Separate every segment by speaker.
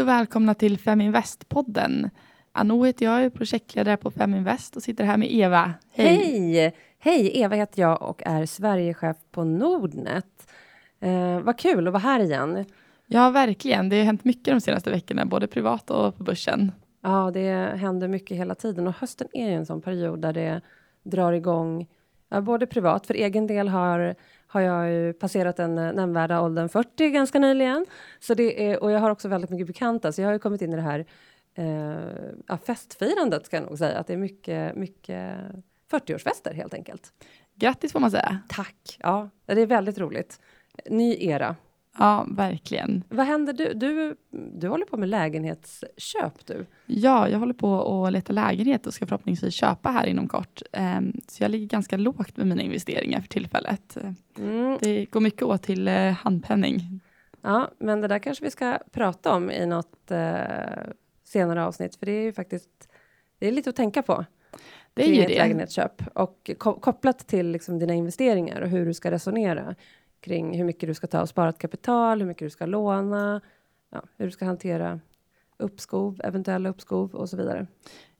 Speaker 1: Hej och välkomna till Feminvest-podden. Anno heter jag, är projektledare på Feminvest och sitter här med Eva.
Speaker 2: Hej! Hej! Hej, Eva heter jag och är Sverigechef på Nordnet. Eh, vad kul att vara här igen.
Speaker 1: Ja, verkligen. Det har hänt mycket de senaste veckorna, både privat och på börsen.
Speaker 2: Ja, det händer mycket hela tiden och hösten är ju en sån period där det drar igång, ja, både privat, för egen del har har jag ju passerat den eh, nämnvärda åldern 40 ganska nyligen. Så det är, och jag har också väldigt mycket bekanta, så jag har ju kommit in i det här eh, festfirandet, ska jag nog säga. Att det är mycket, mycket 40-årsfester helt enkelt.
Speaker 1: Grattis får man säga.
Speaker 2: Tack! Ja, det är väldigt roligt. Ny era.
Speaker 1: Ja, verkligen.
Speaker 2: Vad händer? Du, du, du håller på med lägenhetsköp du?
Speaker 1: Ja, jag håller på att leta lägenhet och ska förhoppningsvis köpa här inom kort. Um, så jag ligger ganska lågt med mina investeringar för tillfället. Mm. Det går mycket åt till uh, handpenning.
Speaker 2: Ja, men det där kanske vi ska prata om i något uh, senare avsnitt, för det är ju faktiskt det är lite att tänka på.
Speaker 1: Det är ju det.
Speaker 2: lägenhetsköp och ko kopplat till liksom dina investeringar och hur du ska resonera kring hur mycket du ska ta av sparat kapital, hur mycket du ska låna, ja, hur du ska hantera uppskov, eventuella uppskov och så vidare.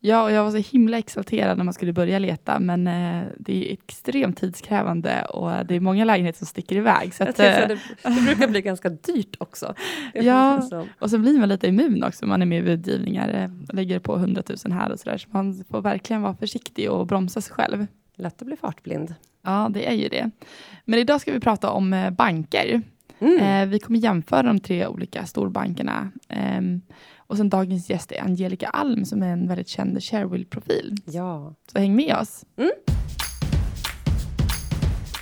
Speaker 1: Ja, och jag var så himla exalterad när man skulle börja leta, men eh, det är extremt tidskrävande och det är många lägenheter som sticker iväg. Så att,
Speaker 2: eh, det, det, brukar bli ganska dyrt också.
Speaker 1: ja, och så blir man lite immun också. Man är med i budgivningar, eh, lägger på 100 000 här och så där. Så man får verkligen vara försiktig och bromsa sig själv.
Speaker 2: Lätt att bli fartblind.
Speaker 1: Ja, det är ju det. Men idag ska vi prata om eh, banker. Mm. Eh, vi kommer jämföra de tre olika storbankerna. Eh, och sen dagens gäst är Angelica Alm som är en väldigt känd Sharewill-profil.
Speaker 2: Ja.
Speaker 1: Så häng med oss. Mm.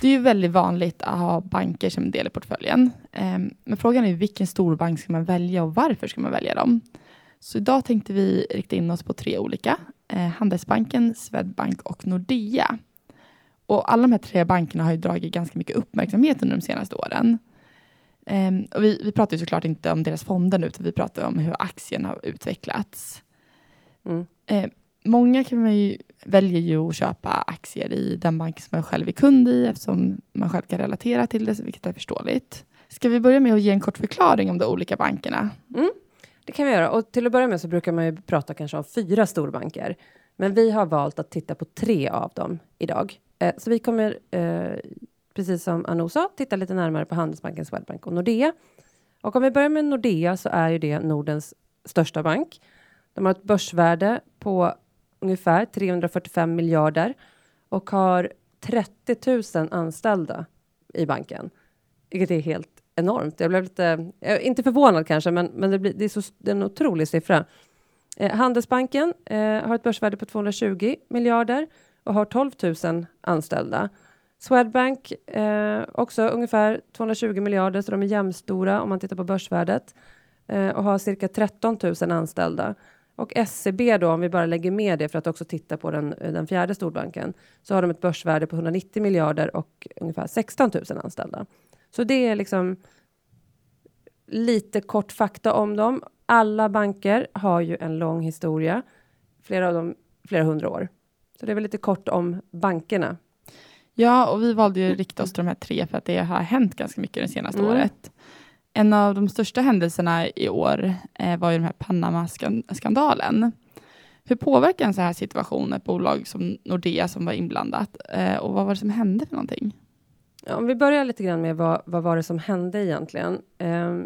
Speaker 1: Det är ju väldigt vanligt att ha banker som del i portföljen. Ehm, men frågan är vilken storbank ska man välja och varför ska man välja dem? Så idag tänkte vi rikta in oss på tre olika. Eh, Handelsbanken, Swedbank och Nordea. Och alla de här tre bankerna har ju dragit ganska mycket uppmärksamhet under de senaste åren. Um, och vi, vi pratar ju såklart inte om deras fonder nu, utan vi pratar om hur aktien har utvecklats. Mm. Uh, många kan man ju, väljer ju att köpa aktier i den bank som man själv är kund i, eftersom man själv kan relatera till det, vilket är förståeligt. Ska vi börja med att ge en kort förklaring om de olika bankerna?
Speaker 2: Mm. Det kan vi göra. Och till att börja med så brukar man ju prata kanske om fyra storbanker. Men vi har valt att titta på tre av dem idag. Eh, så vi kommer, eh, precis som Anno sa, titta lite närmare på Handelsbanken, Swedbank och Nordea. Och om vi börjar med Nordea så är ju det Nordens största bank. De har ett börsvärde på ungefär 345 miljarder och har 30 000 anställda i banken, vilket är helt enormt. Jag blev lite, eh, inte förvånad kanske, men, men det, blir, det, är så, det är en otrolig siffra. Eh, Handelsbanken eh, har ett börsvärde på 220 miljarder och har 12 000 anställda. Swedbank eh, också ungefär 220 miljarder, så de är jämnstora om man tittar på börsvärdet eh, och har cirka 13 000 anställda. Och SCB då, om vi bara lägger med det för att också titta på den, den fjärde storbanken, så har de ett börsvärde på 190 miljarder och ungefär 16 000 anställda. Så det är liksom lite kort fakta om dem. Alla banker har ju en lång historia, flera av dem flera hundra år. Så det är väl lite kort om bankerna.
Speaker 1: Ja, och vi valde ju att rikta oss till de här tre för att det har hänt ganska mycket det senaste mm. året. En av de största händelserna i år eh, var ju den här Panama-skandalen. Hur påverkar en så här situation ett bolag som Nordea som var inblandat? Eh, och vad var det som hände för någonting?
Speaker 2: Ja, om vi börjar lite grann med vad, vad var det som hände egentligen? Eh,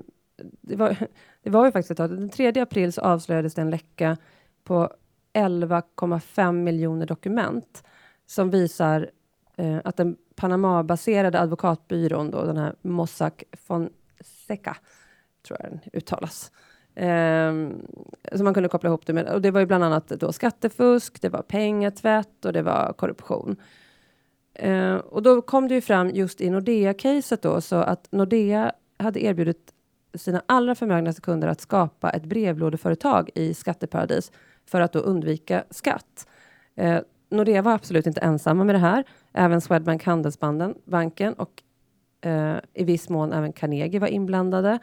Speaker 2: det, var, det var ju faktiskt tag. Den 3 april så avslöjades det en läcka på 11,5 miljoner dokument som visar eh, att den Panama-baserade advokatbyrån, då, den här Mossack Fonseca, tror jag den uttalas, eh, som man kunde koppla ihop det med. Och det var ju bland annat då skattefusk, det var pengatvätt och det var korruption. Eh, och då kom det ju fram just i Nordea-caset då, så att Nordea hade erbjudit sina allra förmögnaste kunder att skapa ett brevlådeföretag i skatteparadis för att då undvika skatt. Eh, Nordea var absolut inte ensamma med det här. Även Swedbank Handelsbanken och eh, i viss mån även Carnegie var inblandade.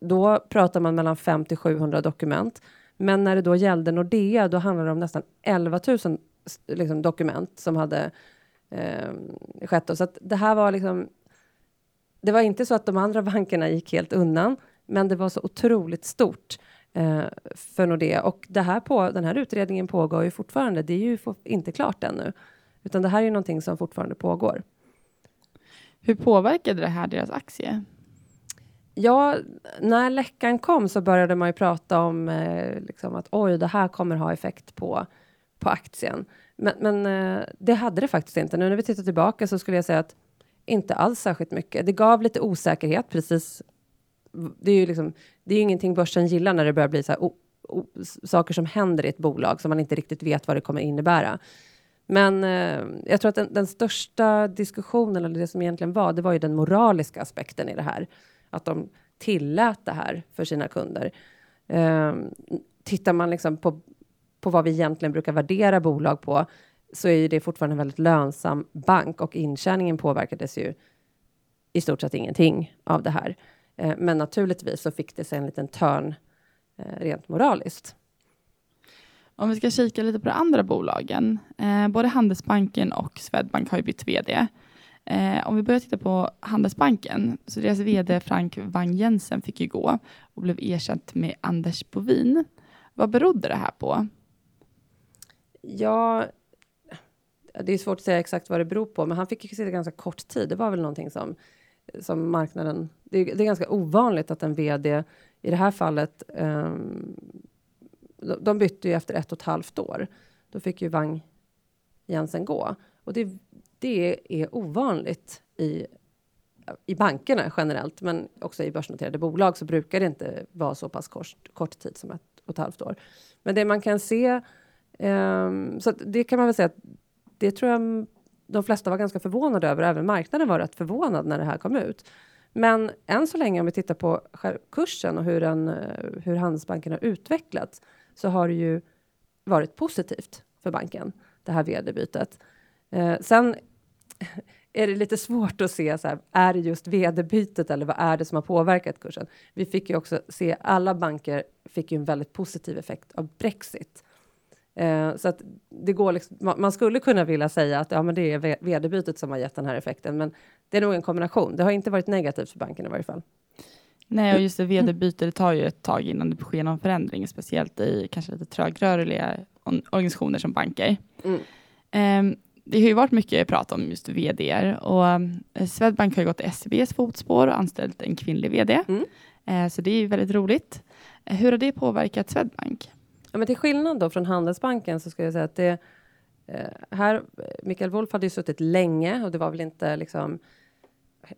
Speaker 2: Då pratar man mellan 5 till 700 dokument. Men när det då gällde Nordea, då handlade det om nästan 11 000 liksom, dokument som hade eh, skett. Så att det här var liksom. Det var inte så att de andra bankerna gick helt undan, men det var så otroligt stort eh, för Nordea. Och det här på, den här utredningen pågår ju fortfarande. Det är ju inte klart ännu, utan det här är ju någonting som fortfarande pågår.
Speaker 1: Hur påverkade det här deras aktie?
Speaker 2: Ja, när läckan kom så började man ju prata om eh, liksom att oj, det här kommer ha effekt på, på aktien. Men, men eh, det hade det faktiskt inte. Nu när vi tittar tillbaka så skulle jag säga att inte alls särskilt mycket. Det gav lite osäkerhet, precis. Det är ju liksom, det är ingenting börsen gillar när det börjar bli så här, o, o, saker som händer i ett bolag som man inte riktigt vet vad det kommer innebära. Men eh, jag tror att den, den, största diskussionen, eller det som egentligen var, det var ju den moraliska aspekten i det här. Att de tillät det här för sina kunder. Eh, tittar man liksom på, på vad vi egentligen brukar värdera bolag på, så är det fortfarande en väldigt lönsam bank och intjäningen påverkades ju i stort sett ingenting av det här. Eh, men naturligtvis så fick det sig en liten törn eh, rent moraliskt.
Speaker 1: Om vi ska kika lite på de andra bolagen. Eh, både Handelsbanken och Swedbank har ju bytt vd. Eh, om vi börjar titta på Handelsbanken, så deras vd Frank Wang Jensen fick ju gå och blev ersatt med Anders Bovin. Vad berodde det här på?
Speaker 2: Ja, det är svårt att säga exakt vad det beror på, men han fick ju sitta ganska kort tid. Det var väl någonting som, som marknaden... Det är, det är ganska ovanligt att en vd i det här fallet um, de bytte ju efter ett och ett halvt år. Då fick ju Wang Jensen gå. Och det, det är ovanligt i, i bankerna generellt, men också i börsnoterade bolag så brukar det inte vara så pass kort, kort tid som ett och ett halvt år. Men det man kan se, um, så det kan man väl säga att det tror jag de flesta var ganska förvånade över. Även marknaden var rätt förvånad när det här kom ut. Men än så länge, om vi tittar på kursen och hur, den, eh, hur Handelsbanken har utvecklats, så har det ju varit positivt för banken, det här vd-bytet. Eh, sen är det lite svårt att se, så här, är det just vd-bytet eller vad är det som har påverkat kursen? Vi fick ju också se, alla banker fick ju en väldigt positiv effekt av Brexit. Eh, så att det går liksom, man skulle kunna vilja säga att ja, men det är vd-bytet som har gett den här effekten, men det är nog en kombination. Det har inte varit negativt för banken i varje fall.
Speaker 1: Nej, och just det, vd-byte, det tar ju ett tag innan det sker någon förändring, speciellt i kanske lite trögrörliga organisationer som banker. Mm. Um, det har ju varit mycket prat om just vd och um, Swedbank har ju gått i SEBs fotspår och anställt en kvinnlig vd. Mm. Uh, så det är ju väldigt roligt. Hur har det påverkat Swedbank?
Speaker 2: Ja, men till skillnad då från Handelsbanken så ska jag säga att det eh, här, eh, Mikael Wolf hade ju suttit länge och det var väl inte liksom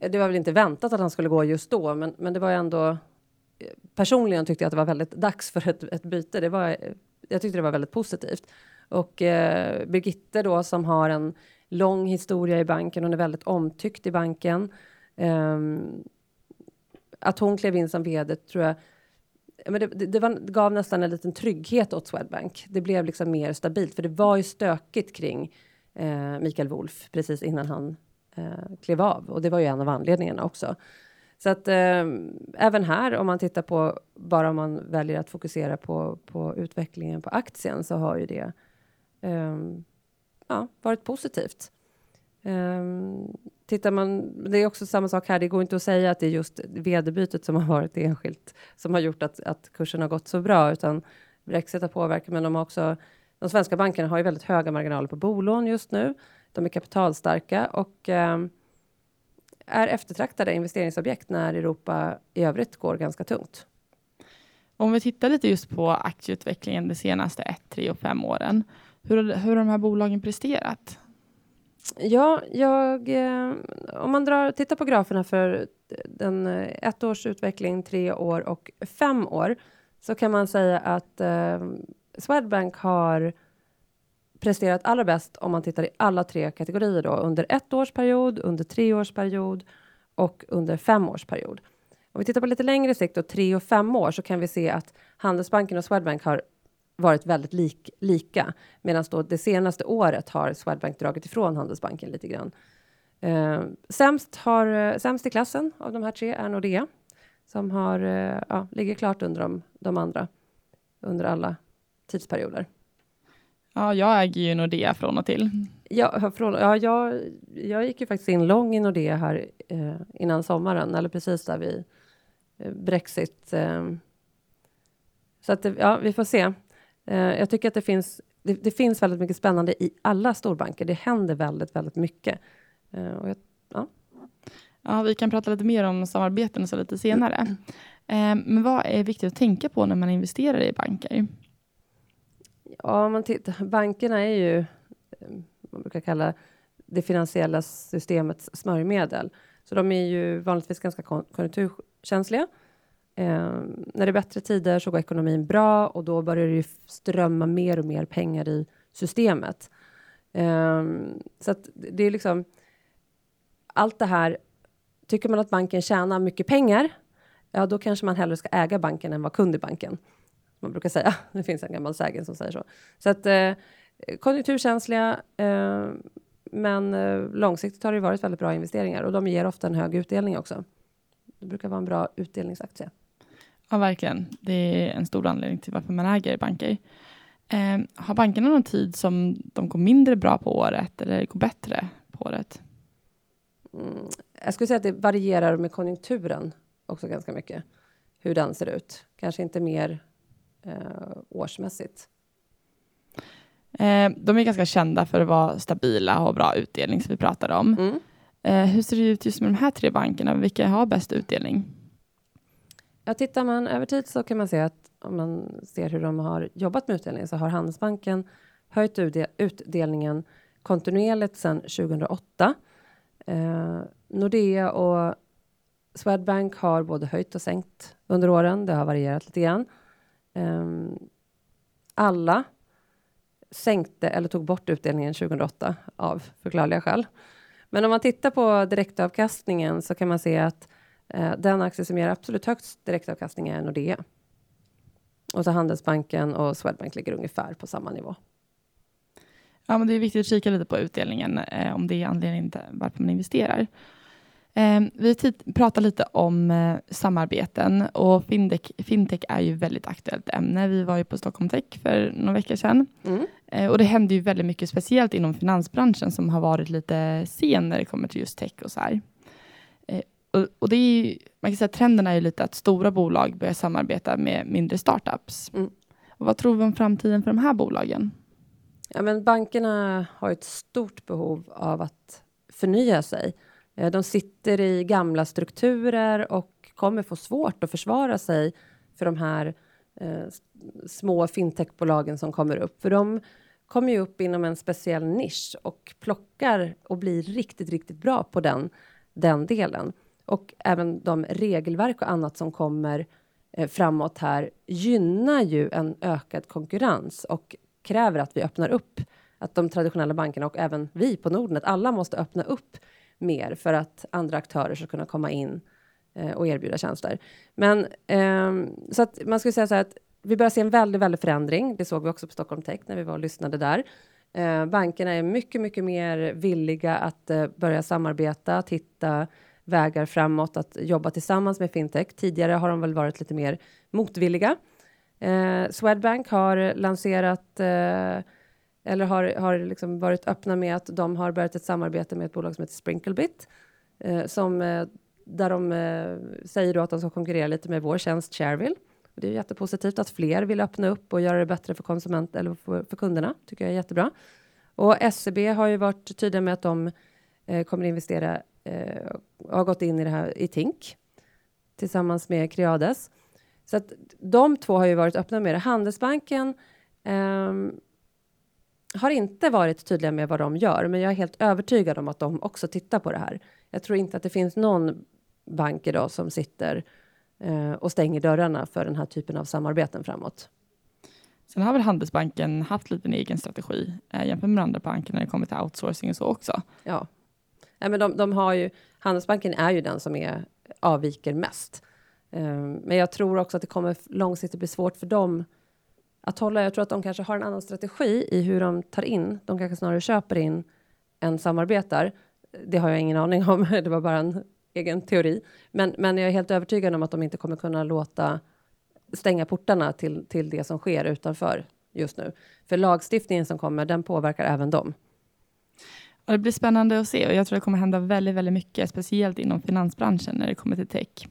Speaker 2: eh, det var väl inte väntat att han skulle gå just då, men, men det var ändå... Personligen tyckte jag att det var väldigt dags för ett, ett byte. Det var, jag tyckte det var väldigt positivt. Och eh, Birgitte då, som har en lång historia i banken, hon är väldigt omtyckt i banken. Eh, att hon klev in som vd tror jag men det, det, det, var, det, gav nästan en liten trygghet åt Swedbank. Det blev liksom mer stabilt, för det var ju stökigt kring eh, Mikael Wolf precis innan han eh, klev av och det var ju en av anledningarna också. Så att eh, även här, om man tittar på bara om man väljer att fokusera på, på utvecklingen på aktien så har ju det eh, ja, varit positivt. Um, tittar man, det är också samma sak här, det går inte att säga att det är just vd-bytet som har varit enskilt som har gjort att, att kursen har gått så bra, utan Brexit har påverkat, men de har också, de svenska bankerna har ju väldigt höga marginaler på bolån just nu. De är kapitalstarka och eh, är eftertraktade investeringsobjekt när Europa i övrigt går ganska tungt.
Speaker 1: Om vi tittar lite just på aktieutvecklingen de senaste ett, tre och fem åren. Hur, hur har de här bolagen presterat?
Speaker 2: Ja, jag, eh, om man drar, tittar på graferna för den eh, ett års utveckling, tre år och fem år så kan man säga att eh, Swedbank har presterat allra bäst om man tittar i alla tre kategorier då, under ett års period, under tre års period och under fem års period. Om vi tittar på lite längre sikt, då, tre och fem år, så kan vi se att Handelsbanken och Swedbank har varit väldigt lik, lika, medan då det senaste året har Swedbank dragit ifrån Handelsbanken lite grann. Eh, sämst, har, sämst i klassen av de här tre är Nordea, som har, eh, ja, ligger klart under de, de andra under alla tidsperioder.
Speaker 1: Ja, jag äger ju Nordea från och till.
Speaker 2: Ja, från, ja jag, jag gick ju faktiskt in lång i Nordea här eh, innan sommaren, eller precis där vi eh, Brexit. Eh, Så att, ja, vi får se. Eh, jag tycker att det finns, det, det, finns väldigt mycket spännande i alla storbanker. Det händer väldigt, väldigt mycket. Eh, jag, ja.
Speaker 1: ja, vi kan prata lite mer om samarbeten så lite senare. Eh, men vad är viktigt att tänka på när man investerar i banker?
Speaker 2: Ja, man tittar, bankerna är ju, man brukar kalla det finansiella systemets smörjmedel. Så de är ju vanligtvis ganska konjunkturkänsliga. Eh, när det är bättre tider så går ekonomin bra och då börjar det ju strömma mer och mer pengar i systemet. Eh, så att det är liksom allt det här. Tycker man att banken tjänar mycket pengar, ja, då kanske man hellre ska äga banken än vara kund i banken. Man brukar säga. Det finns en gammal sägen som säger så. Så att eh, konjunkturkänsliga, eh, men eh, långsiktigt har det varit väldigt bra investeringar och de ger ofta en hög utdelning också. Det brukar vara en bra utdelningsaktie.
Speaker 1: Ja, verkligen. Det är en stor anledning till varför man äger banker. Eh, har bankerna någon tid som de går mindre bra på året eller går bättre på året?
Speaker 2: Mm, jag skulle säga att det varierar med konjunkturen också ganska mycket. Hur den ser ut. Kanske inte mer eh, årsmässigt.
Speaker 1: Eh, de är ganska kända för att vara stabila och ha bra utdelning som vi pratade om. Mm. Eh, hur ser det ut just med de här tre bankerna? Vilka har bäst utdelning?
Speaker 2: Ja, tittar man över tid så kan man se att om man ser hur de har jobbat med utdelning så har Handelsbanken höjt utdelningen kontinuerligt sedan 2008. Eh, Nordea och Swedbank har både höjt och sänkt under åren. Det har varierat lite grann. Eh, alla sänkte eller tog bort utdelningen 2008 av förklarliga skäl. Men om man tittar på direktavkastningen så kan man se att den aktie som ger absolut högst direktavkastning är Nordea. Och så Handelsbanken och Swedbank ligger ungefär på samma nivå.
Speaker 1: Ja, men det är viktigt att kika lite på utdelningen eh, om det är anledningen till varför man investerar. Eh, vi pratar lite om eh, samarbeten och fintech, fintech är ju väldigt aktuellt ämne. Vi var ju på Stockholm Tech för några veckor sedan mm. eh, och det händer ju väldigt mycket, speciellt inom finansbranschen som har varit lite sen när det kommer till just tech och så här. Och, och, det är ju, man kan säga att trenden är ju lite att stora bolag börjar samarbeta med mindre startups. Mm. Och vad tror vi om framtiden för de här bolagen?
Speaker 2: Ja, men bankerna har ett stort behov av att förnya sig Eh, de sitter i gamla strukturer och kommer få svårt att försvara sig för de här eh, små fintechbolagen som kommer upp. För de kommer ju upp inom en speciell nisch och plockar och blir riktigt, riktigt bra på den, den delen. Och även de regelverk och annat som kommer eh, framåt här gynnar ju en ökad konkurrens och kräver att vi öppnar upp. Att de traditionella bankerna och även vi på Nordnet, alla måste öppna upp mer för att andra aktörer ska kunna komma in eh, och erbjuda tjänster. Men eh, så att man skulle säga så här att vi börjar se en väldigt, väldigt förändring. Det såg vi också på Stockholm Tech när vi var och lyssnade där. Eh, bankerna är mycket, mycket mer villiga att eh, börja samarbeta, titta, vägar framåt, att jobba tillsammans med fintech. Tidigare har de väl varit lite mer motvilliga. Eh, Swedbank har lanserat eh, eller har, har liksom varit öppna med att de har börjat ett samarbete med ett bolag som heter Sprinklebit, eh, som, eh, där de eh, säger då att de ska konkurrera lite med vår tjänst Shareville. Det är jättepositivt att fler vill öppna upp och göra det bättre för konsument eller för, för kunderna. tycker jag är jättebra. Och SCB har ju varit tydliga med att de eh, kommer investera eh, har gått in i det här i Tink tillsammans med Creades. Så att de två har ju varit öppna med det. Handelsbanken um, har inte varit tydliga med vad de gör, men jag är helt övertygad om att de också tittar på det här. Jag tror inte att det finns någon bank idag som sitter eh, och stänger dörrarna för den här typen av samarbeten framåt.
Speaker 1: Sen har väl Handelsbanken haft lite en egen strategi eh, jämfört med andra banker när det kommer till outsourcing och så också.
Speaker 2: Ja, Nej, men de, de har ju, Handelsbanken är ju den som är, avviker mest. Um, men jag tror också att det kommer långsiktigt bli svårt för dem att hålla. Jag tror att de kanske har en annan strategi i hur de tar in. De kanske snarare köper in än samarbetar. Det har jag ingen aning om. Det var bara en egen teori. Men, men jag är helt övertygad om att de inte kommer kunna låta stänga portarna till, till det som sker utanför just nu. För lagstiftningen som kommer, den påverkar även dem.
Speaker 1: Och det blir spännande att se och jag tror det kommer hända väldigt, väldigt mycket, speciellt inom finansbranschen när det kommer till tech.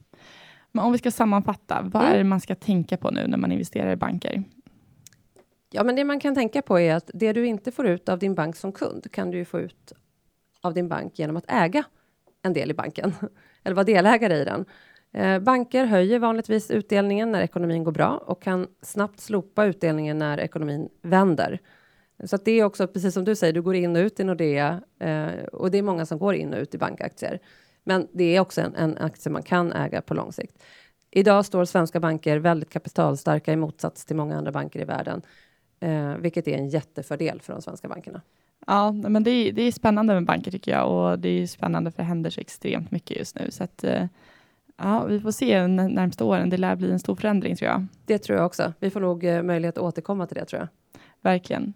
Speaker 1: Men om vi ska sammanfatta, vad
Speaker 2: Mm.
Speaker 1: är det man ska tänka på nu när man investerar i banker?
Speaker 2: Ja, men det man kan tänka på är att det du inte får ut av din bank som kund kan du få ut av din bank genom att äga en del i banken eller vara delägare i den. Eh, banker höjer vanligtvis utdelningen när ekonomin går bra och kan snabbt slopa utdelningen när ekonomin vänder. Så att det är också precis som du säger, du går in och ut i Nordea eh, och det är många som går in och ut i bankaktier. Men det är också en, en aktie man kan äga på lång sikt. Idag står svenska banker väldigt kapitalstarka i motsats till många andra banker i världen, eh, vilket är en jättefördel för de svenska bankerna.
Speaker 1: Ja, men det är, det är spännande med banker tycker jag och det är spännande för det händer så extremt mycket just nu. Så att, eh, ja, vi får se de närmsta åren. Det lär bli en stor förändring tror jag.
Speaker 2: Det tror jag också. Vi får nog eh, möjlighet att återkomma till det tror jag.
Speaker 1: Verkligen.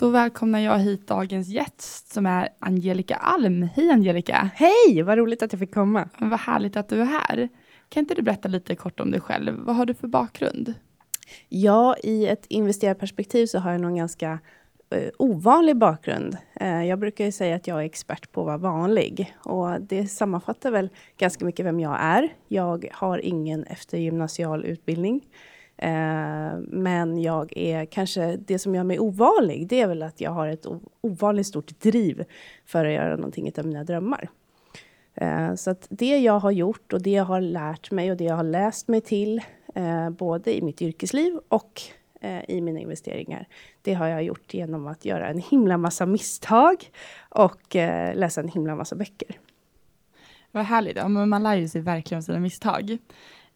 Speaker 1: Då välkomnar jag hit dagens gäst som är Angelica Alm. Hej Angelica!
Speaker 3: Hej, vad roligt att jag fick komma.
Speaker 1: Vad härligt att du är här. Kan inte du berätta lite kort om dig själv? Vad har du för bakgrund?
Speaker 3: Ja, i ett investerarperspektiv så har jag någon ganska eh, ovanlig bakgrund. Eh, jag brukar ju säga att jag är expert på att vara vanlig och det sammanfattar väl ganska mycket vem jag är. Jag har ingen eftergymnasial utbildning. Eh, men jag är kanske, det som gör mig ovanlig, det är väl att jag har ett ovanligt stort driv för att göra någonting av mina drömmar. Eh, så att det jag har gjort och det jag har lärt mig och det jag har läst mig till, eh, både i mitt yrkesliv och eh, i mina investeringar, det har jag gjort genom att göra en himla massa misstag och läsa en himla massa böcker.
Speaker 1: Vad härligt. Ja, man lär ju sig verkligen av sina misstag.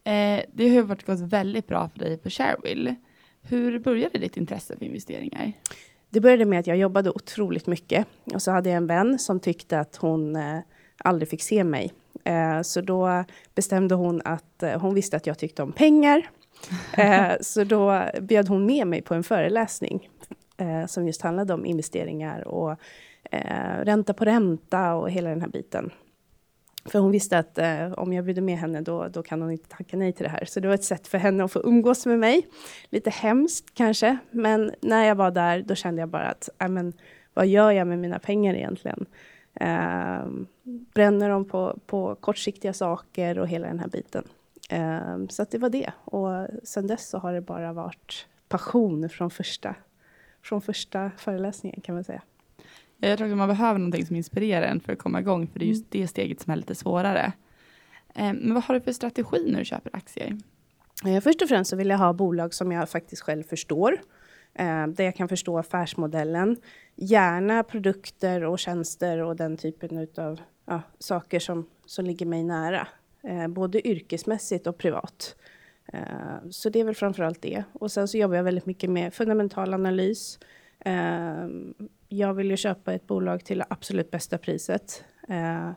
Speaker 1: Eh, det har ju varit gått väldigt bra för dig på Sharewill. Hur började ditt intresse för investeringar?
Speaker 3: Det började med att jag jobbade otroligt mycket och så hade jag en vän som tyckte att hon eh, aldrig fick se mig. Eh, så då bestämde hon att eh, hon visste att jag tyckte om pengar. Eh, så då bjöd hon med mig på en föreläsning eh, som just handlade om investeringar och ränta på ränta och hela den här biten. För hon visste att eh, om jag bjuder med henne då, då kan hon inte tacka nej till det här. Så det var ett sätt för henne att få umgås med mig. Lite hemskt kanske, men när jag var där då kände jag bara att, äh, men, vad gör jag med mina pengar egentligen? Eh, bränner dem på, på kortsiktiga saker och hela den här biten. Eh, så att det var det. Och sen dess så har det bara varit passion från första, från första föreläsningen kan man säga.
Speaker 1: Jag tror att man behöver någonting som inspirerar en för att komma igång, för det är just det steget som är lite svårare. Eh, men vad har du för strategi när du köper aktier?
Speaker 3: Eh, Först och främst så vill jag ha bolag som jag faktiskt själv förstår. Eh, där jag kan förstå affärsmodellen. Gärna produkter och tjänster och den typen av ja, saker som, som ligger mig nära. Både yrkesmässigt och privat. Så det är väl framförallt det. Och sen så jobbar jag väldigt mycket med fundamental analys. Eh, jag vill ju köpa ett bolag till absolut bästa priset. Eh,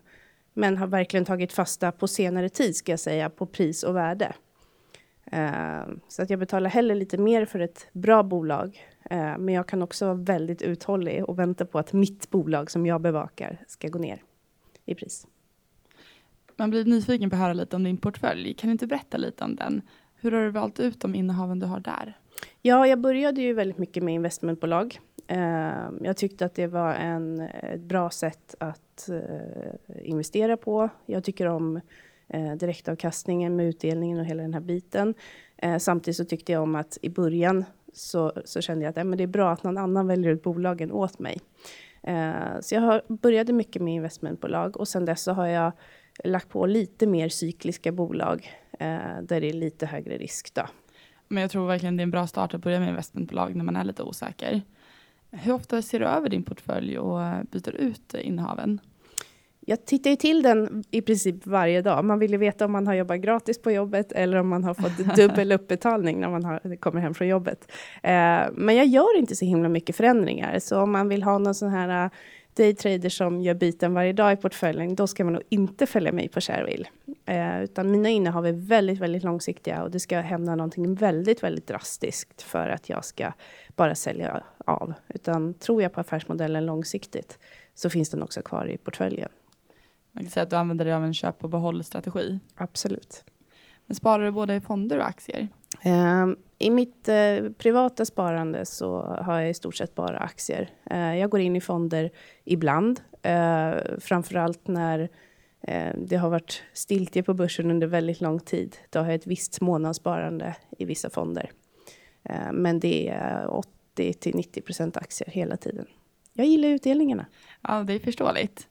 Speaker 3: men har verkligen tagit fasta på senare tid, ska jag säga, på pris och värde. Eh, så att jag betalar hellre lite mer för ett bra bolag. Eh, men jag kan också vara väldigt uthållig och vänta på att mitt bolag som jag bevakar ska gå ner i pris.
Speaker 1: Man blir nyfiken på att höra lite om din portfölj. Kan du inte berätta lite om den? Hur har du valt ut de innehaven du har där?
Speaker 3: Ja, jag började ju väldigt mycket med investmentbolag. Ehm, jag tyckte att det var en, ett bra sätt att eh, investera på. Jag tycker om eh, direktavkastningen med utdelningen och hela den här biten. Eh, samtidigt så tyckte jag om att i början så, så kände jag att men det är bra att någon annan väljer ut bolagen åt mig. Så jag har, började mycket med investmentbolag och sen dess så har jag lagt på lite mer cykliska bolag där det är lite högre risk. Då.
Speaker 1: Men jag tror verkligen det är en bra start att börja med investmentbolag när man är lite osäker. Hur ofta ser du över din portfölj och byter ut eh, innehaven?
Speaker 3: Jag tittar ju till den i princip varje dag. Man vill ju veta om man har jobbat gratis på jobbet eller om man har fått dubbel uppbetalning när man har, kommer hem från jobbet. Eh, men jag gör inte så himla mycket förändringar. Så om man vill ha någon sån här daytrader som gör byten varje dag i portföljen, då ska man nog inte följa mig på Sharewill. Eh, utan mina innehav är väldigt, väldigt långsiktiga och det ska hända någonting väldigt, väldigt drastiskt för att jag ska bara sälja av. Utan tror jag på affärsmodellen långsiktigt så finns den också kvar i portföljen.
Speaker 1: Man kan säga att du använder dig av en köp och behåll-strategi.
Speaker 3: Absolut.
Speaker 1: Men sparar du både i fonder och aktier?
Speaker 3: Ehm, I mitt eh, privata sparande så har jag i stort sett bara aktier. Eh, jag går in i fonder ibland, eh, framförallt när det har varit stiltje på börsen under väldigt lång tid. Då har jag ett visst månadssparande i vissa fonder. Men det är 80 till 90 procent aktier hela tiden. Jag gillar utdelningarna.
Speaker 1: Ja, det är förståeligt.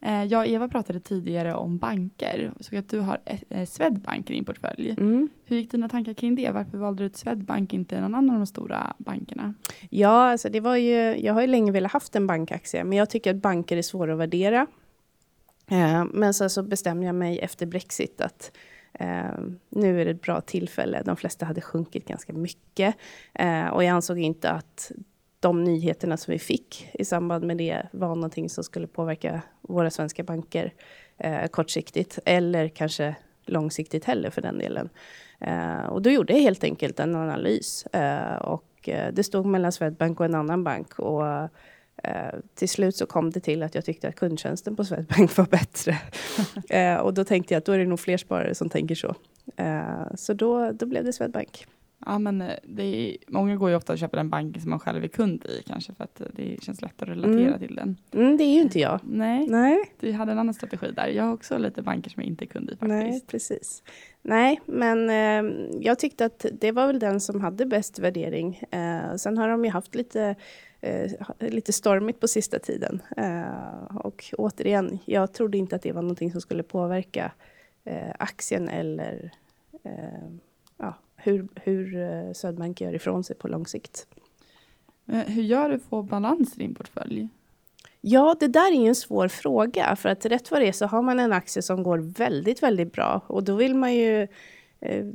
Speaker 1: Eh, jag och Eva pratade tidigare om banker. Så att du har eh, Swedbank i din portfölj.
Speaker 3: Mm.
Speaker 1: Hur gick dina tankar kring det? Varför valde du ut Swedbank, inte någon annan av de stora bankerna?
Speaker 3: Ja, alltså det var ju, jag har ju länge velat haft en bankaktie, men jag tycker att banker är svåra att värdera. Eh, men sen så bestämde jag mig efter Brexit att eh, nu är det ett bra tillfälle. De flesta hade sjunkit ganska mycket eh, och jag ansåg inte att de nyheterna som vi fick i samband med det var någonting som skulle påverka våra svenska banker eh, kortsiktigt eller kanske långsiktigt heller för den delen. Eh, och då gjorde jag helt enkelt en analys eh, och eh, det stod mellan Swedbank och en annan bank och eh, till slut så kom det till att jag tyckte att kundtjänsten på Swedbank var bättre. Eh, och då tänkte jag att då är det nog fler sparare som tänker så. så då, då blev det Swedbank.
Speaker 1: Ja, men eh, det är, många går ju ofta och köper den banken som man själv är kund i kanske för att det känns lättare att relatera
Speaker 3: mm.
Speaker 1: till den.
Speaker 3: Mm, det är ju inte jag.
Speaker 1: Nej,
Speaker 3: Nej,
Speaker 1: du hade en annan strategi där. Jag har också lite banker som jag inte är kund i faktiskt.
Speaker 3: Nej, precis. Nej, men eh, jag tyckte att det var väl den som hade bäst värdering. Eh, sen har de ju haft lite, eh, lite stormigt på sista tiden. Eh, och återigen, jag trodde inte att det var någonting som skulle påverka eh, aktien eller hur, hur eh, Swedbank gör ifrån sig på lång sikt.
Speaker 1: Hur gör du för att få balans i din portfölj?
Speaker 3: Ja, det där är en svår fråga. För att rätt vad det är så har man en aktie som går väldigt, väldigt bra. Och då vill man ju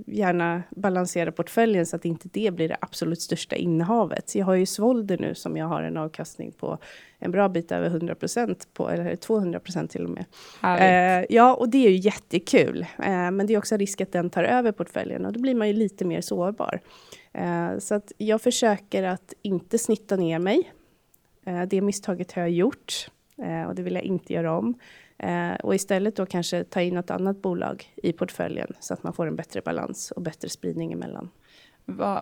Speaker 3: gärna balansera portföljen så att inte det blir det absolut största innehavet. Jag har ju Svolder nu som jag har en avkastning på en bra bit över 100 procent på, eller 200 procent till och med. Eh, ja, och det är ju jättekul. Eh, men det är också risk att den tar över portföljen och då blir man ju lite mer sårbar. Eh, så att jag försöker att inte snitta ner mig. Eh, det misstaget har jag gjort eh, och det vill jag inte göra om. Eh, och istället då kanske ta in något annat bolag i portföljen så att man får en bättre balans och bättre spridning emellan.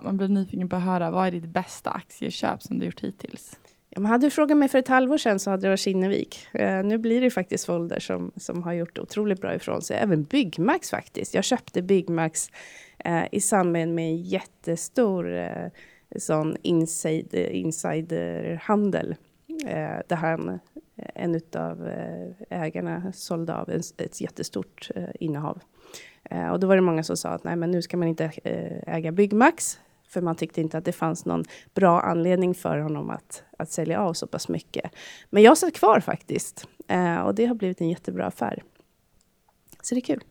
Speaker 1: man blir nyfiken på att höra, vad är ditt bästa aktieköp som du gjort hittills?
Speaker 3: Ja, man hade du frågat mig för ett halvår sedan så hade det varit Kinnevik. Eh, nu blir det faktiskt Folder som, som har gjort otroligt bra ifrån sig. Även Byggmax faktiskt. Jag köpte Byggmax eh, i samband med en jättestor eh, sån insider, insiderhandel. Eh, där han, eh, en av eh, ägarna sålde av ett, jättestort eh, innehav. Eh, och då var det många som sa att nej, men nu ska man inte eh, äga Byggmax för man tyckte inte att det fanns någon bra anledning för honom att, att sälja av så pass mycket. Men jag satt kvar faktiskt. Eh, och det har blivit en jättebra affär. Så det är kul.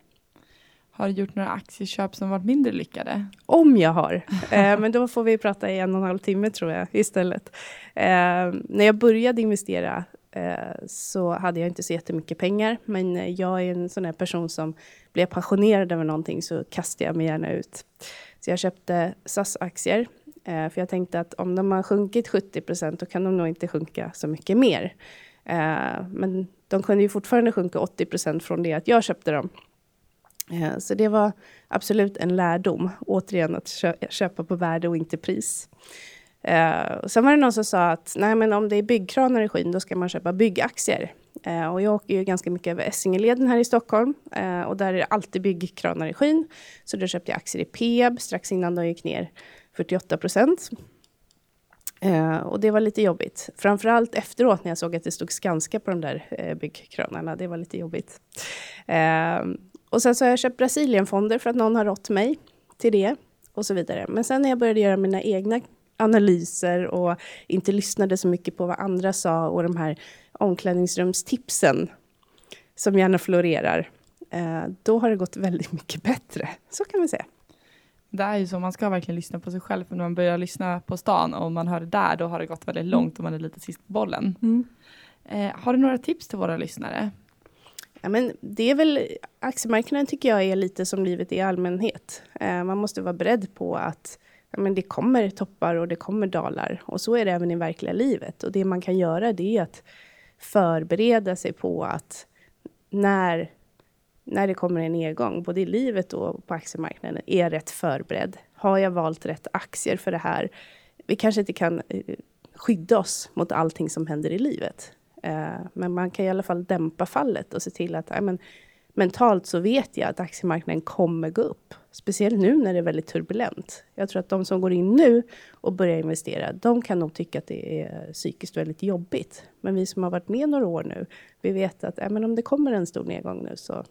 Speaker 1: Har du gjort några aktieköp som varit mindre lyckade?
Speaker 3: Om jag har. Eh, men då får vi prata i en och en halv timme tror jag istället. Eh, när jag började investera eh, så hade jag inte så jättemycket pengar. Men jag är en sån här person som blir passionerad över någonting så kastar jag mig gärna ut. Så jag köpte SAS-aktier. Eh, för jag tänkte att om de har sjunkit 70 procent, då kan de nog inte sjunka så mycket mer. Eh, men de kunde ju fortfarande sjunka 80 procent från det att jag köpte dem. Eh, så det var absolut en lärdom. Återigen att köpa på värde och inte pris. Uh, sen var det någon som sa att nej, men om det är byggkranar i skyn, då ska man köpa byggaktier. Uh, och jag åker ju ganska mycket över Essingeleden här i Stockholm uh, och där är det alltid byggkranar i skyn. Så då köpte jag aktier i Peab strax innan de gick ner 48 procent. och det var lite jobbigt. Framförallt efteråt när jag såg att det stod Skanska på de där byggkranarna. Det var lite jobbigt och sen så har jag köpt Brasilienfonder för att någon har rått mig till det och så vidare. Men sen när jag började göra mina egna analyser och inte lyssnade så mycket på vad andra sa och de här omklädningsrumstipsen som gärna florerar. Eh, då har det gått väldigt mycket bättre. Så kan man säga.
Speaker 1: Det är ju så, man ska verkligen lyssna på sig själv. För när man börjar lyssna på stan och man hör det där, då har det gått väldigt långt och man är lite sist på bollen. Mm. Eh, har du några tips till våra lyssnare?
Speaker 3: Ja, men det är väl, aktiemarknaden tycker jag är lite som livet i allmänhet. Eh, man måste vara beredd på att ja, men det kommer toppar och det kommer dalar. Och så är det även i verkliga livet. Och det man kan göra det är att förbereda sig på att när, när det kommer en nedgång, både i livet och på aktiemarknaden, är jag rätt förberedd? Har jag valt rätt aktier för det här? Vi kanske inte kan eh, skydda oss mot allting som händer i livet. Eh, men man kan i alla fall dämpa fallet och se till att men, mentalt så vet jag att aktiemarknaden kommer gå upp. Speciellt nu när det är väldigt turbulent. Jag tror att de som går in nu och börjar investera, de kan nog tycka att det är psykiskt väldigt jobbigt. Men vi som har varit med några år nu, vi vet att men om det kommer en stor nedgång nu så,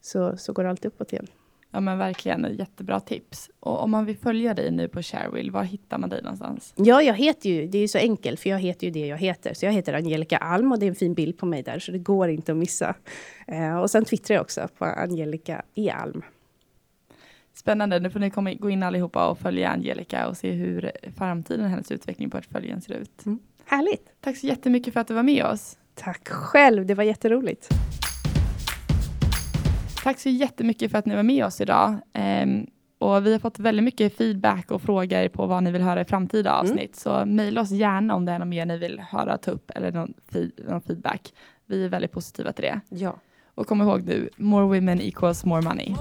Speaker 3: så, så går det alltid uppåt igen.
Speaker 1: Ja men verkligen, jättebra tips. Och om man vill följa dig nu på Sharewill, var hittar man dig någonstans?
Speaker 3: Ja, jag heter ju, det är ju så enkelt, för jag heter ju det jag heter. Så jag heter Angelica Alm och det är en fin bild på mig där, så det går inte att missa. Eh, och sen twittrar jag också på Angelica E. Alm.
Speaker 1: Spännande, nu får ni komma, gå in allihopa och följa Angelica och se hur framtiden, hennes utveckling på portföljen ser ut.
Speaker 3: Mm. Härligt!
Speaker 1: Tack så jättemycket för att du var med oss.
Speaker 3: Tack själv, det var jätteroligt.
Speaker 1: Tack så jättemycket för att ni var med oss idag. Um, och vi har fått väldigt mycket feedback och frågor på vad ni vill höra i framtida mm. avsnitt. Mm. Så mejla oss gärna om det är något mer ni vill höra, ta upp eller någon, någon feedback. Vi är väldigt positiva till det.
Speaker 2: Ja.
Speaker 1: Och kom ihåg nu, more women equals more money.